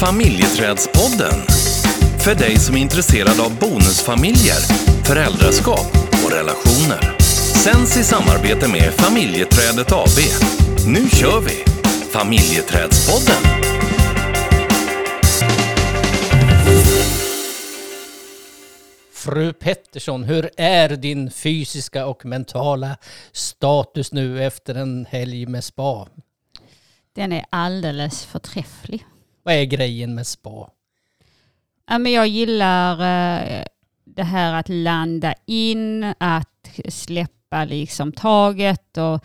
Familjeträdspodden. För dig som är intresserad av bonusfamiljer, föräldraskap och relationer. Sänds i samarbete med Familjeträdet AB. Nu kör vi! Familjeträdspodden. Fru Pettersson, hur är din fysiska och mentala status nu efter en helg med spa? Den är alldeles förträfflig. Vad är grejen med spa? Ja, men jag gillar eh, det här att landa in, att släppa liksom taget och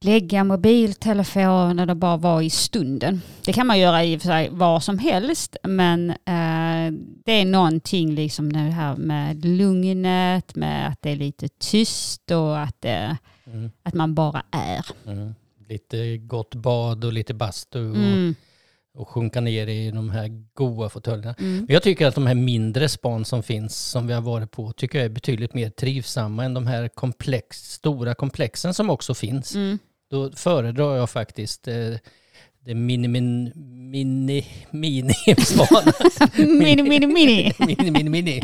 lägga mobiltelefonen och bara vara i stunden. Det kan man göra i och för sig var som helst, men eh, det är någonting liksom det här med lugnet, med att det är lite tyst och att, det, Mm. att man bara är. Mm. Lite gott bad och lite bastu Mm. och sjunka ner i de här goa fåtöljerna. Mm. Men Jag tycker att de här mindre span som finns, som vi har varit på, tycker jag är betydligt mer trivsamma än de här komplex, stora komplexen som också finns. Mm. Då föredrar jag faktiskt eh, det mini, min, mini, mini mini, mini, mini. mini, mini, mini.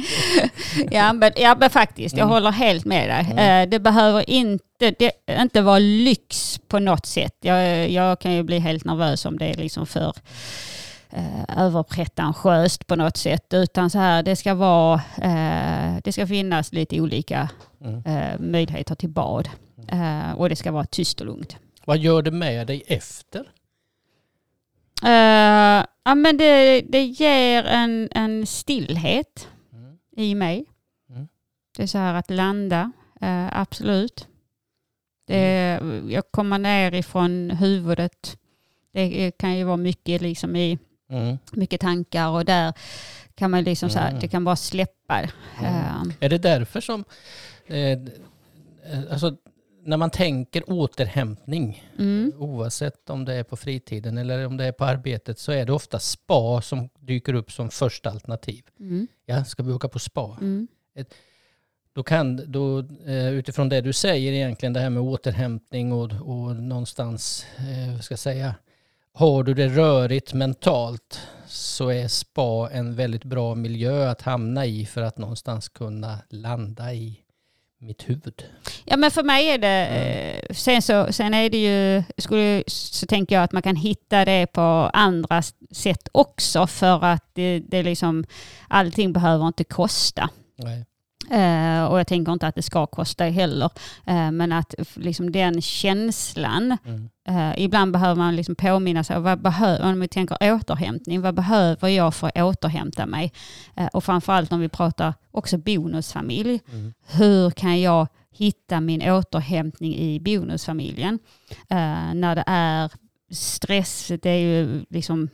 Ja men, ja, men faktiskt, jag Mm. håller helt med dig. Mm. Eh, Det behöver inte, det, inte vara lyx på något sätt. Jag, jag kan ju bli helt nervös om det är liksom för eh, överpretentiöst på något sätt. Utan så här, det ska vara, eh, det ska finnas lite olika Mm. eh, möjligheter till bad. Eh, och det ska vara tyst och lugnt. Vad gör det med dig efter? Eh, ja, men det, det ger en, en stillhet Mm. i mig. Mm. Det är så här att landa, eh, absolut. Det, jag kommer ner ifrån huvudet. Det kan ju vara mycket, liksom i, Mm. mycket tankar och där kan man liksom så här, Mm. det kan bara släppa. Mm. Eh, Är det därför som, eh, alltså när man tänker återhämtning, mm, oavsett om det är på fritiden eller om det är på arbetet, så är det ofta spa som dyker upp som första alternativ. mm, Ja, ska vi åka på spa? mm, Då kan, då, eh, utifrån det du säger egentligen, det här med återhämtning och, och någonstans, eh, ska säga, har du det rörigt mentalt så är spa en väldigt bra miljö att hamna i för att någonstans kunna landa i mitt huvud. Ja men för mig är det, eh, sen, så, sen är det ju, skulle, så tänker jag att man kan hitta det på andra sätt också för att det, det liksom, allting behöver inte kosta. Nej. Eh, och jag tänker inte att det ska kosta heller. Eh, men att liksom den känslan, Mm. eh, ibland behöver man liksom påminna sig, vad behöver, om vi tänker återhämtning, vad behöver jag för att återhämta mig? Och framförallt om vi pratar också bonusfamilj, Mm. hur kan jag hitta min återhämtning i bonusfamiljen? När det är stress, det är ju liksom,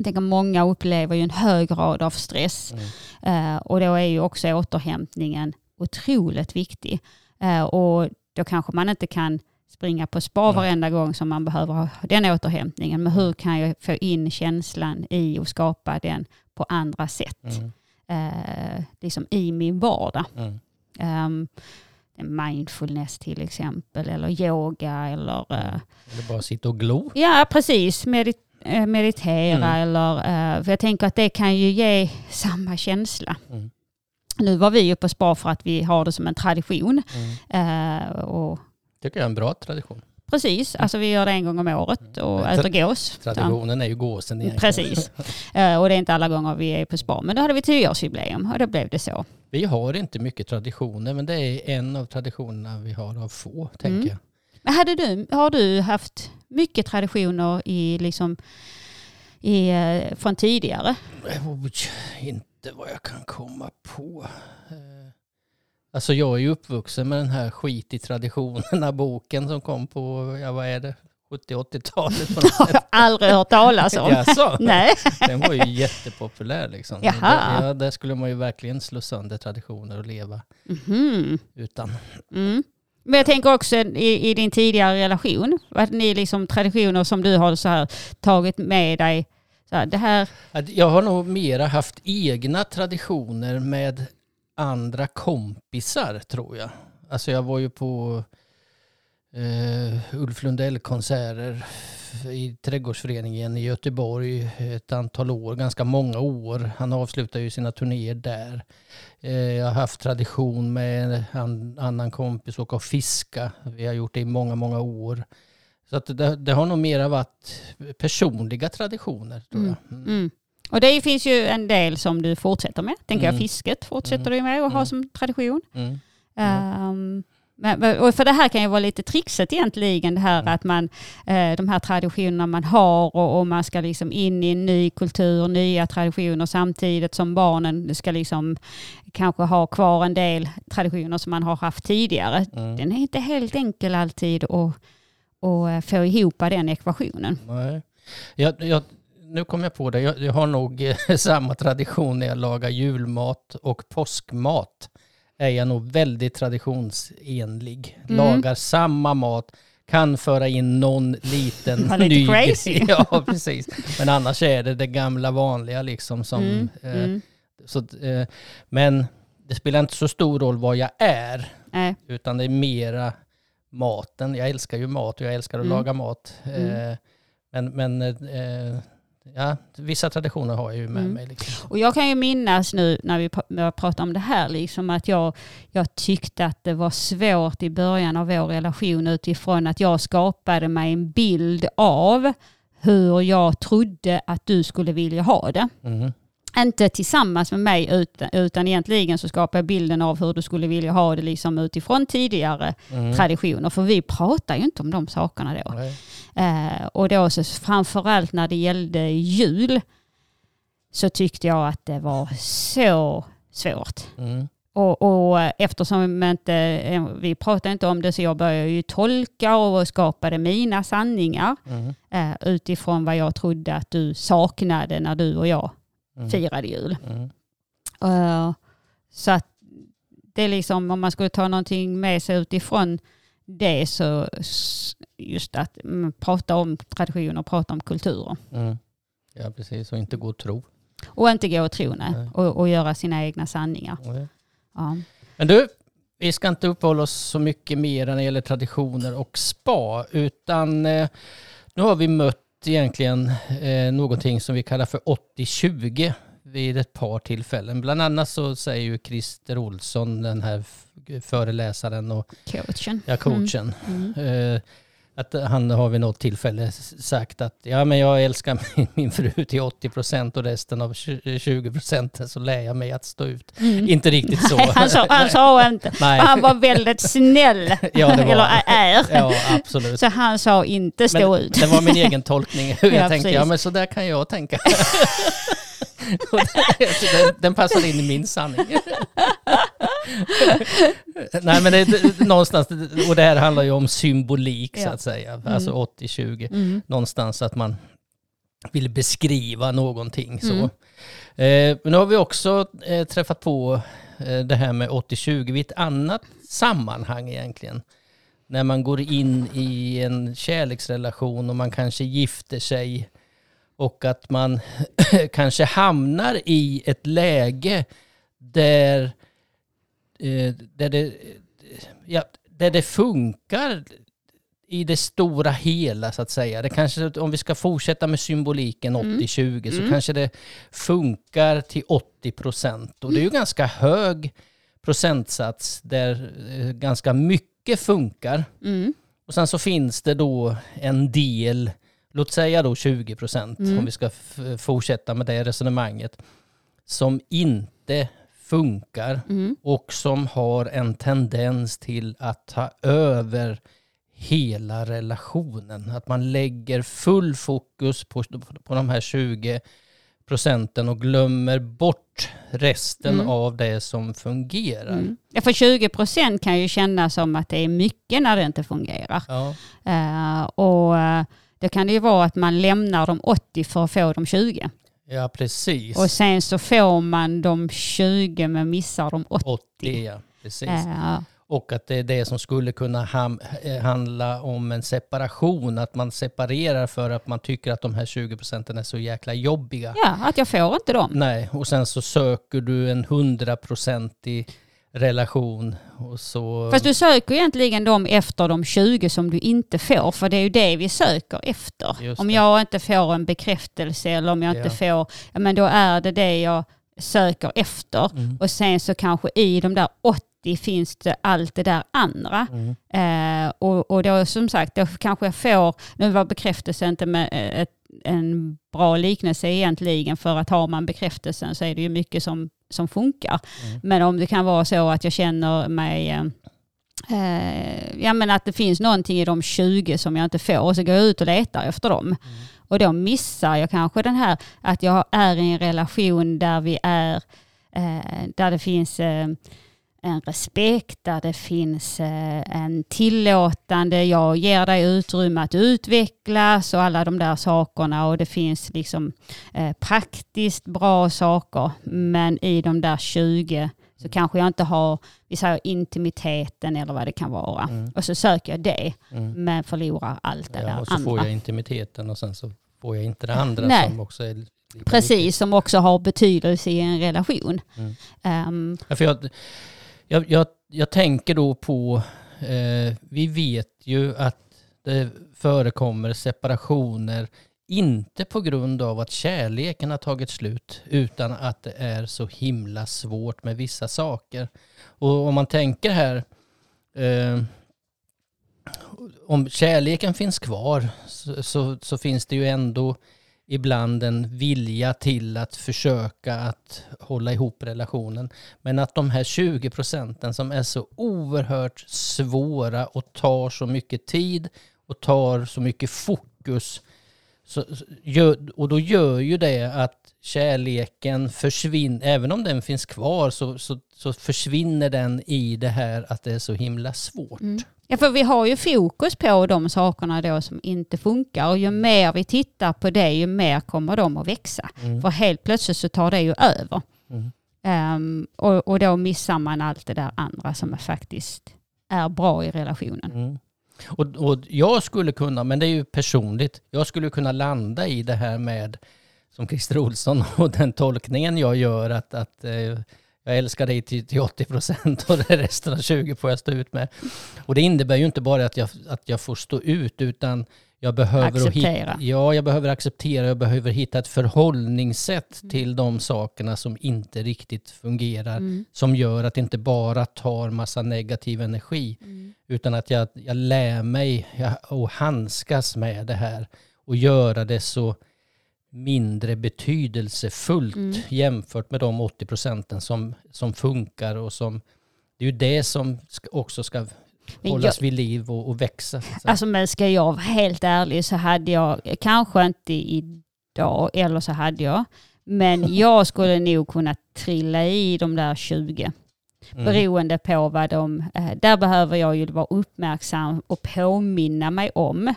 jag tänker många upplever ju en hög grad av stress. Mm. Eh, och då är ju också återhämtningen otroligt viktig. Eh, och då kanske man inte kan springa på spa Nej. varenda gång som man behöver ha den återhämtningen. Men hur kan jag få in känslan i och skapa den på andra sätt? Mm. Eh, liksom i min vardag. Mm. Um, mindfulness till exempel, eller yoga eller eh, Eller bara sitta och glo. Ja, precis. Medit meditera Mm. eller... eh, för jag tänker att det kan ju ge samma känsla. Mm. Nu var vi ju på spa för att vi har det som en tradition. Mm. Eh, och tycker jag är en bra tradition. precis, alltså vi gör det en gång om året och Mm. äter gås. Traditionen är ju gåsen egentligen. Precis. Eh, och det är inte alla gånger vi är på spa. Men då hade vi tioårsjubileum och då blev det så. Vi har inte mycket traditioner men det är en av traditionerna vi har av få, tänker Mm. jag. Men hade du, har du haft mycket traditioner i, liksom, i, eh, från tidigare? Inte vad jag kan komma på. Eh, Alltså jag är ju uppvuxen med den här skit i traditionerna boken som kom på, ja vad är det, 70-80-talet på något har sätt. aldrig hört talas om. Jaså? Nej. Den var ju jättepopulär liksom. Jaha. Ja, där skulle man ju verkligen slå sönder traditioner och leva Mhm. utan. Mm. Men jag tänker också i, i din tidigare relation, att ni liksom traditioner som du har så här tagit med dig. Så här, det här, Jag har nog mera haft egna traditioner med andra kompisar tror jag. Alltså jag var ju på eh, Ulf Lundell-konserter i trädgårdsföreningen i Göteborg ett antal år, ganska många år. Han avslutar ju sina turnéer där. Eh, jag har haft tradition med en annan kompis och att fiska. Vi har gjort det i många, många år. Så att det, det har nog mera varit personliga traditioner tror jag. Mm. Mm. Och det finns ju en del som du fortsätter med. Tänker Mm. jag fisket fortsätter Mm. du med och ha Mm. som tradition. Mm. Men, och för det här kan ju vara lite trixigt egentligen det här Mm. att man, eh, de här traditionerna man har och, och man ska liksom in i en ny kultur, nya traditioner samtidigt som barnen ska liksom kanske ha kvar en del traditioner som man har haft tidigare. Mm. Den är inte helt enkel alltid att, att få ihop den ekvationen. Nej. Jag, jag, nu kom jag på det, jag, jag har nog eh, samma tradition när jag lagar julmat och påskmat. Är jag nog väldigt traditionsenlig. Mm. Lagar samma mat, kan föra in någon liten ny crazy. Ja, precis. Men annars är det det gamla vanliga liksom som... Mm, Eh, mm. så, eh, men det spelar inte så stor roll vad jag är, Nej. utan det är mera maten. Jag älskar ju mat och jag älskar att Mm. laga mat. Mm. Eh, men men eh, ja, vissa traditioner har jag ju med Mm. mig. Liksom. Och jag kan ju minnas nu när vi pratar om det här, liksom att jag, jag tyckte att det var svårt i början av vår relation utifrån att jag skapade mig en bild av hur jag trodde att du skulle vilja ha det. Mm. Inte tillsammans med mig utan, utan egentligen så skapade jag bilden av hur du skulle vilja ha det liksom utifrån tidigare Mm. traditioner. För vi pratar ju inte om de sakerna då. Nej. Eh, och då så framförallt när det gällde jul så tyckte jag att det var så svårt. Mm. Och, och eftersom vi inte, eh, vi pratade inte om det så jag började ju tolka och skapade mina sanningar Mm. eh, utifrån vad jag trodde att du saknade när du och jag Mm. firade jul. Mm. Eh, så att det är liksom om man skulle ta någonting med sig utifrån det så just att mm, prata om traditioner, prata om kulturer. Mm. Ja, precis. Och inte gå och tro. Och inte gå och tro nej, Nej. och, och göra sina egna sanningar. Nej. Ja. Men du, vi ska inte uppehålla oss så mycket mer när det gäller traditioner och spa, utan eh, nu har vi mött egentligen eh, någonting som vi kallar för 80-20 vid ett par tillfällen. Bland annat så säger ju Christer Olsson, den här föreläsaren och Coachen. ja, coachen, Mm. eh, att han har vid något tillfälle sagt att ja, men jag älskar min, min fru till 80 procent och resten av 20 procent så lär jag mig att stå ut. Mm. Inte riktigt så. Nej, han, sa, han sa inte. Nej. Han var väldigt snäll. Ja, det var Eller är. Ja, absolut. Så han sa inte stå Men ut. det var min egen tolkning. Hur Ja, jag tänkte, precis. ja men så där kan jag tänka. Den, den passar in i min sanning. Nej men det, det, någonstans, och det här handlar ju om symbolik så Ja. att säga. Alltså 80-20. Mm. Någonstans att man vill beskriva någonting så. Mm. Eh, men nu har vi också eh, träffat på eh, det här med 80-20 vid ett annat sammanhang egentligen. När man går in i en kärleksrelation och man kanske gifter sig och att man kanske hamnar i ett läge där, eh, där, det, ja, där det funkar i det stora hela så att säga. Det kanske, om vi ska fortsätta med symboliken 80-20 så Mm. kanske det funkar till 80 procent. Och det är ju ganska hög procentsats där eh, ganska mycket funkar. Mm. Och sen så finns det då en del, låt säga då 20 procent Mm. om vi ska fortsätta med det resonemanget, som inte funkar Mm. och som har en tendens till att ta över hela relationen. Att man lägger full fokus på, på de här 20 procenten och glömmer bort resten Mm. av det som fungerar. Mm. Ja, för 20 procent kan ju kännas som att det är mycket när det inte fungerar. Ja. Eh, och det kan det ju vara att man lämnar de 80 för att få de 20. ja, precis. Och sen så får man de 20 men missar de 80. 80, ja. Precis. Eh, Och att det är det som skulle kunna eh, handla om en separation. Att man separerar för att man tycker att de här 20 procenten är så jäkla jobbiga. ja, att jag får inte dem. Nej, och sen så söker du en hundraprocentig relation. Och så... Fast du söker egentligen dem efter de 20 som du inte får, för det är ju det vi söker efter. Just Om det. jag inte får en bekräftelse eller om jag inte får, ja, men då är det det jag söker efter. Mm. Och sen så kanske i de där 80 finns det allt det där andra. Mm. Eh, och, och då som sagt, då kanske jag får, nu var bekräftelse inte med eh, ett, en bra liknelse egentligen, för att har man bekräftelsen så är det ju mycket som, som funkar. Mm. Men om det kan vara så att jag känner mig eh, Eh, ja men att det finns någonting i de 20 som jag inte får och så går jag ut och letar efter dem. Och då missar jag kanske den här att jag är i en relation där vi är, eh, där det finns eh, en respekt, där det finns eh, en tillåtande, jag ger dig utrymme att utvecklas och alla de där sakerna och det finns liksom eh, praktiskt bra saker. Men i de där 20 så kanske jag inte har, vi säger intimiteten eller vad det kan vara. Mm. Och så söker jag det, Mm. men förlorar allt det Ja, där och så andra. får jag intimiteten och sen så får jag inte det andra Nej. som också är lika viktigt. Precis, som också har betydelse i en relation. Mm. Ehm, Ja, för jag, jag, jag, jag tänker då på, eh, vi vet ju att det förekommer separationer, inte på grund av att kärleken har tagit slut, utan att det är så himla svårt med vissa saker. Och om man tänker här, eh, om kärleken finns kvar så, så, så finns det ju ändå ibland en vilja till att försöka att hålla ihop relationen. Men att de här 20 procenten som är så oerhört svåra och tar så mycket tid och tar så mycket fokus. Så, och då gör ju det att kärleken försvinner, även om den finns kvar så, så, så försvinner den i det här att det är så himla svårt. Mm. Ja, för vi har ju fokus på de sakerna då som inte funkar och ju mer vi tittar på det ju mer kommer de att växa. Mm. För helt plötsligt så tar det ju över. Mm. Ehm, och, och då missar man allt det där andra som är faktiskt är bra i relationen. Och, och jag skulle kunna, men det är ju personligt, jag skulle kunna landa i det här med, som Christer Olsson och den tolkningen jag gör, att, att eh, jag älskar dig till, till 80 procent och resten av 20 får jag stå ut med. Och det innebär ju inte bara att jag, att jag får stå ut, utan jag behöver, Acceptera. hitta, ja, jag behöver acceptera, jag behöver hitta ett förhållningssätt till de sakerna som inte riktigt fungerar, Mm. som gör att det inte bara tar massa negativ energi, Mm. utan att jag, jag lär mig att handskas med det här och göra det så mindre betydelsefullt Mm. jämfört med de 80 procenten som, som funkar och som det är ju det som också ska Men hållas vid liv och, och växa. Alltså men ska jag vara helt ärlig så hade jag, kanske inte idag, eller så hade jag, men jag skulle nog kunna trilla i de där 20. Mm. Beroende på vad de... Eh, där behöver jag ju vara uppmärksam och påminna mig om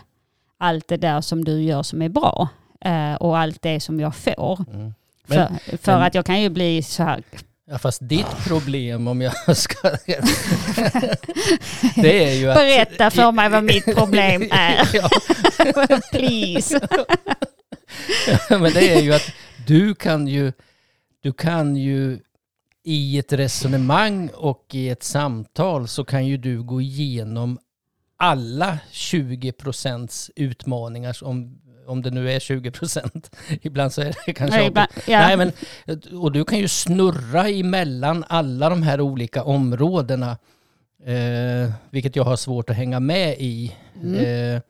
allt det där som du gör som är bra. Eh, och allt det som jag får. Mm. Men- för för men- att jag kan ju bli så här... Ja, fast ditt problem om jag ska... det är ju att... Berätta för mig vad mitt problem är. ja, Please. men det är ju att du kan ju, du kan ju i ett resonemang och i ett samtal så kan ju du gå igenom alla 20 procents utmaningar, om, om det nu är 20 procent. Ibland så är det kanske... Nej, ibland- ja. Nej, men, och du kan ju snurra emellan alla de här olika områdena, eh, vilket jag har svårt att hänga med i. Mm. Eh,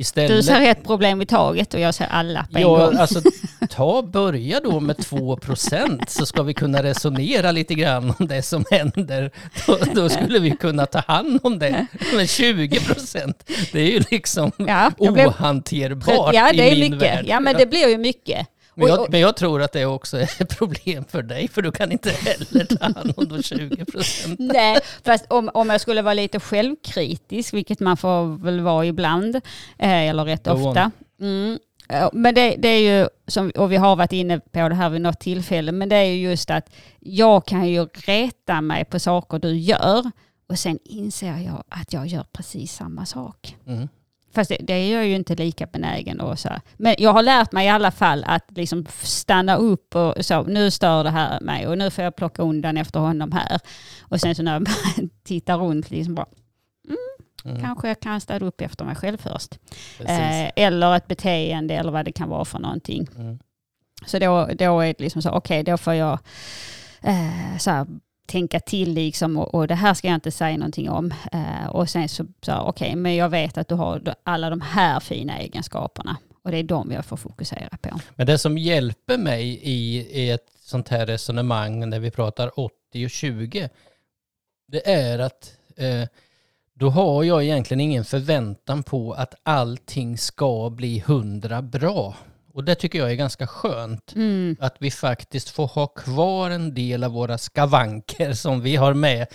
istället, Du ser ett problem i taget och jag ser alla på en Ja, gång. alltså ta börja då med 2% så ska vi kunna resonera lite grann om det som händer. Då, då skulle vi kunna ta hand om det. Men 20 det är ju liksom Ja, jag blev- ohanterbart ja, det i är min mycket. värld. Ja, men det blir ju mycket. Men jag, men jag tror att det också är ett problem för dig, för du kan inte heller ta hand om de 20 Nej, fast om, om jag skulle vara lite självkritisk, vilket man får väl vara ibland, eh, eller rätt ofta. Mm. Men det, det är ju, som, och vi har varit inne på det här vid något tillfälle, men det är ju just att jag kan ju reta mig på saker du gör och sen inser jag att jag gör precis samma sak. Mm. Fast det, det är jag ju inte lika benägen och så. Men jag har lärt mig i alla fall att liksom stanna upp och så, nu stör det här mig och nu får jag plocka undan efter honom här. Och sen så när jag bara tittar runt, liksom bara, Mm. kanske jag kan städa upp efter mig själv först. Eh, eller ett beteende eller vad det kan vara för någonting. Mm. Så då, då är det liksom så, okej då får jag eh, så här, tänka till liksom och, och det här ska jag inte säga någonting om. Eh, och sen så, så okej, okej men jag vet att du har alla de här fina egenskaperna och det är de jag får fokusera på. Men det som hjälper mig i, i ett sånt här resonemang när vi pratar 80 och 20, det är att eh, då har jag egentligen ingen förväntan på att allting ska bli hundra bra. Och det tycker jag är ganska skönt. Mm. Att vi faktiskt får ha kvar en del av våra skavanker som vi har med.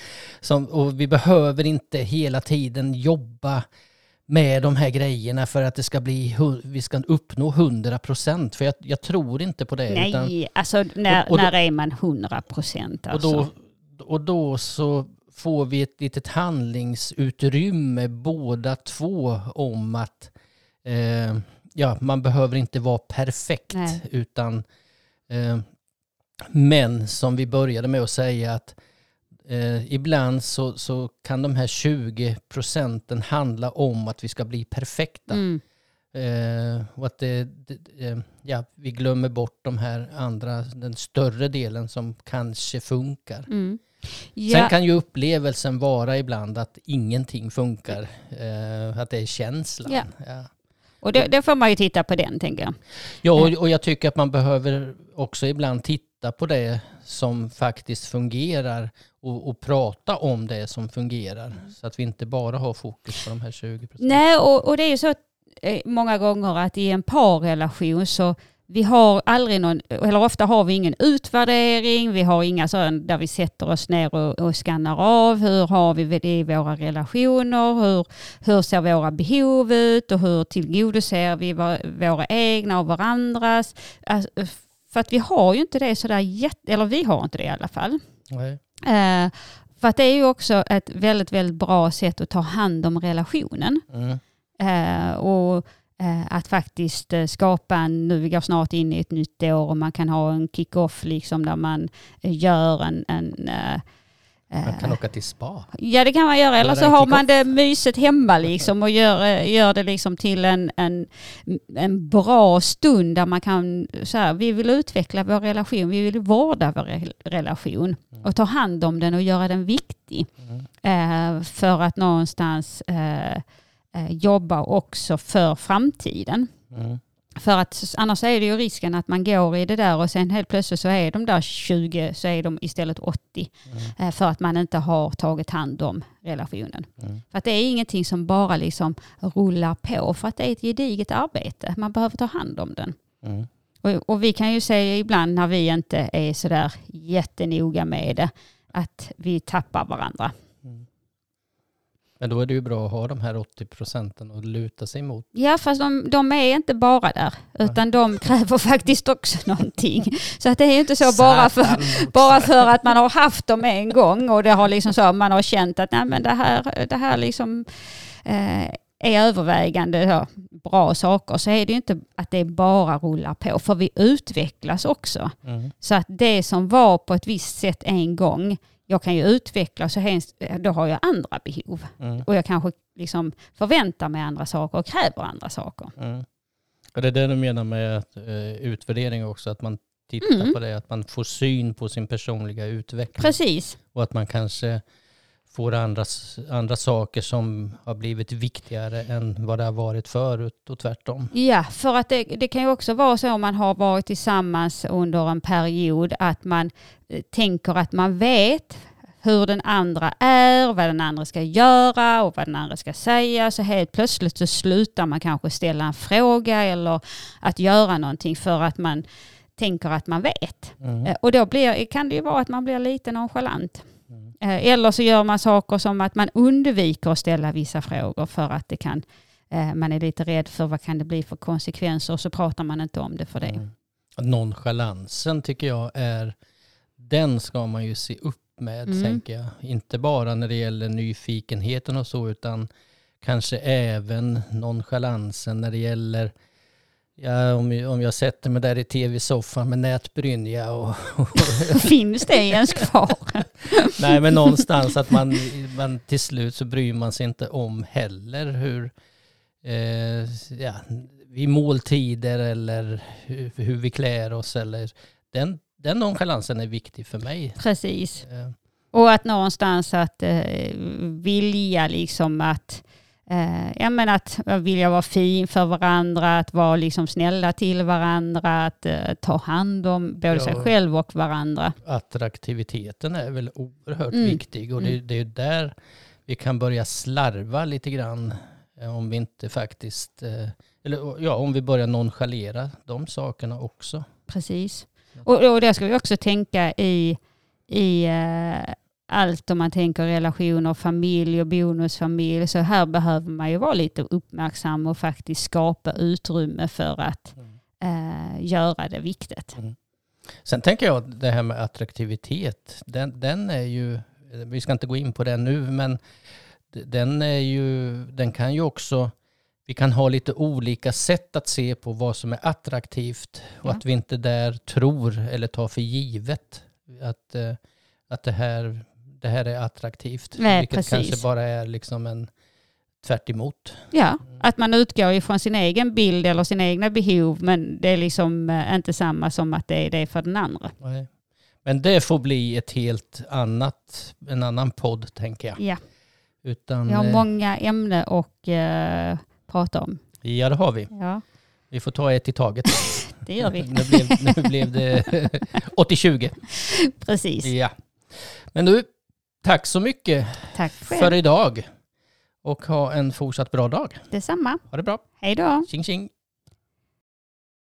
Som, och vi behöver inte hela tiden jobba med de här grejerna för att det ska bli, vi ska uppnå 100 procent. För jag, jag tror inte på det. utan- Nej, alltså när, och- och då- när är man 100 procent? och, Alltså? då, och då så får vi ett litet handlingsutrymme båda två om att eh, ja, man behöver inte vara perfekt Nej. utan eh, men som vi började med att säga att eh, ibland så, så kan de här 20 procenten handla om att vi ska bli perfekta. Mm. Eh, och att det, det, eh, ja, vi glömmer bort de här andra, den större delen som kanske funkar. Mm. Sen Ja, kan ju upplevelsen vara ibland att ingenting funkar. Eh, att det är känslan. Ja. Ja. Och det, det får man ju titta på den tänker jag. Ja, och, och jag tycker att man behöver också ibland titta på det som faktiskt fungerar och, och prata om det som fungerar. Så att vi inte bara har fokus på de här 20 procenten. Nej, och, och det är ju så eh, många gånger att i en parrelation så vi har aldrig någon, eller ofta har vi ingen utvärdering, vi har inga sådana där vi sätter oss ner och, och skannar av hur har vi det i våra relationer, hur, hur ser våra behov ut och hur tillgodoser vi våra, egna och varandras. Alltså, för att vi har ju inte det sådär jätte, eller vi har inte det i alla fall. Eh, för att det är ju också ett väldigt, väldigt bra sätt att ta hand om relationen. Mm. Eh, och att faktiskt eh, skapa en, nu vi går snart in i ett nytt år och man kan ha en kick-off liksom där man eh, gör en, en eh, Man kan eh, åka till spa. Ja det kan man göra, eller så har man det mysigt hemma liksom och gör, eh, gör det liksom till en, en, en bra stund där man kan, så här, vi vill utveckla vår relation, vi vill vårda vår re- relation och ta hand om den och göra den viktig. Mm. Eh, för att någonstans eh, eh, jobba också för framtiden. Mm. För att annars är det ju risken att man går i det där och sen helt plötsligt så är de där 20 så är de istället 80. eh, För att man inte har tagit hand om relationen. Mm. För att det är ingenting som bara liksom rullar på för att det är ett gediget arbete. Man behöver ta hand om den. Mm. Och, och vi kan ju säga ibland när vi inte är sådär jättenoga med det att vi tappar varandra. Men då är det ju bra att ha de här 80 procenten att luta sig mot. Ja, fast de, de är inte bara där, utan de kräver faktiskt också någonting. Så att det är ju inte så bara för, bara för att man har haft dem en gång och det har liksom så, man har känt att nej, men det här, det här liksom, eh, är övervägande så, bra saker så är det ju inte att det bara rullar på, för vi utvecklas också. Mm. Så att det som var på ett visst sätt en gång, jag kan ju utvecklas och hens- då har jag andra behov. Mm. Och jag kanske liksom förväntar mig andra saker och kräver andra saker. Mm. Och det är det du menar med att, eh, utvärdering också, att man tittar Mm. på det, att man får syn på sin personliga utveckling. Precis. Och att man kanske får andra, andra saker som har blivit viktigare än vad det har varit förut och tvärtom. Ja, för att det, det kan ju också vara så om man har varit tillsammans under en period att man eh, tänker att man vet hur den andra är, vad den andra ska göra och vad den andra ska säga. Så helt plötsligt så slutar man kanske ställa en fråga eller att göra någonting för att man tänker att man vet. Mm. Eh, Och då blir, kan det ju vara att man blir lite nonchalant. Mm. Eh, Eller så gör man saker som att man undviker att ställa vissa frågor för att det kan, eh, man är lite rädd för vad kan det bli för konsekvenser och så pratar man inte om det för det. Mm. Nonchalansen tycker jag är, den ska man ju se upp med Mm. tänker jag. Inte bara när det gäller nyfikenheten och så utan kanske även nonchalansen när det gäller Ja, om, om jag sätter mig där i tv-soffan med nätbrynja och... Finns det ens kvar? Nej, men någonstans att man, man till slut så bryr man sig inte om heller hur... Eh, ja, vid måltider eller hur, hur, vi klär oss eller... Den, den nonchalansen är viktig för mig. Precis. Eh. Och att någonstans att eh, vilja liksom att ja, men att vilja vara fin för varandra, att vara liksom snälla till varandra, att eh, ta hand om både ja, sig själv och varandra. Attraktiviteten är väl oerhört mm. viktig och det, mm. det är där vi kan börja slarva lite grann eh, om vi inte faktiskt, eh, eller ja, om vi börjar nonchalera de sakerna också. Precis. Och, och det ska vi också tänka i, i eh, allt om man tänker relationer, familj och bonusfamilj. Så här behöver man ju vara lite uppmärksam och faktiskt skapa utrymme för att mm. eh, göra det viktigt. Mm. Sen tänker jag att det här med attraktivitet, den, den är ju, vi ska inte gå in på det nu, men den, är ju, den kan ju också, vi kan ha lite olika sätt att se på vad som är attraktivt och ja. att vi inte där tror eller tar för givet att, eh, att det här det här är attraktivt. Nej, vilket precis. kanske bara är liksom en tvärt emot. Ja, mm. att man utgår ifrån sin egen bild eller sina egna behov men det är liksom eh, inte samma som att det är det för den andra. Nej. Men det får bli ett helt annat, en annan podd tänker jag. Ja. Utan, vi har eh, många ämnen att uh, prata om. Ja, det har vi. Ja. Vi får ta ett i taget. det gör vi. nu, blev, nu blev det 80-20. Precis. Ja. Men du, Tack så mycket Tack för idag. Och ha en fortsatt bra dag. Detsamma. Ha det bra. Hej då. Tjing tjing.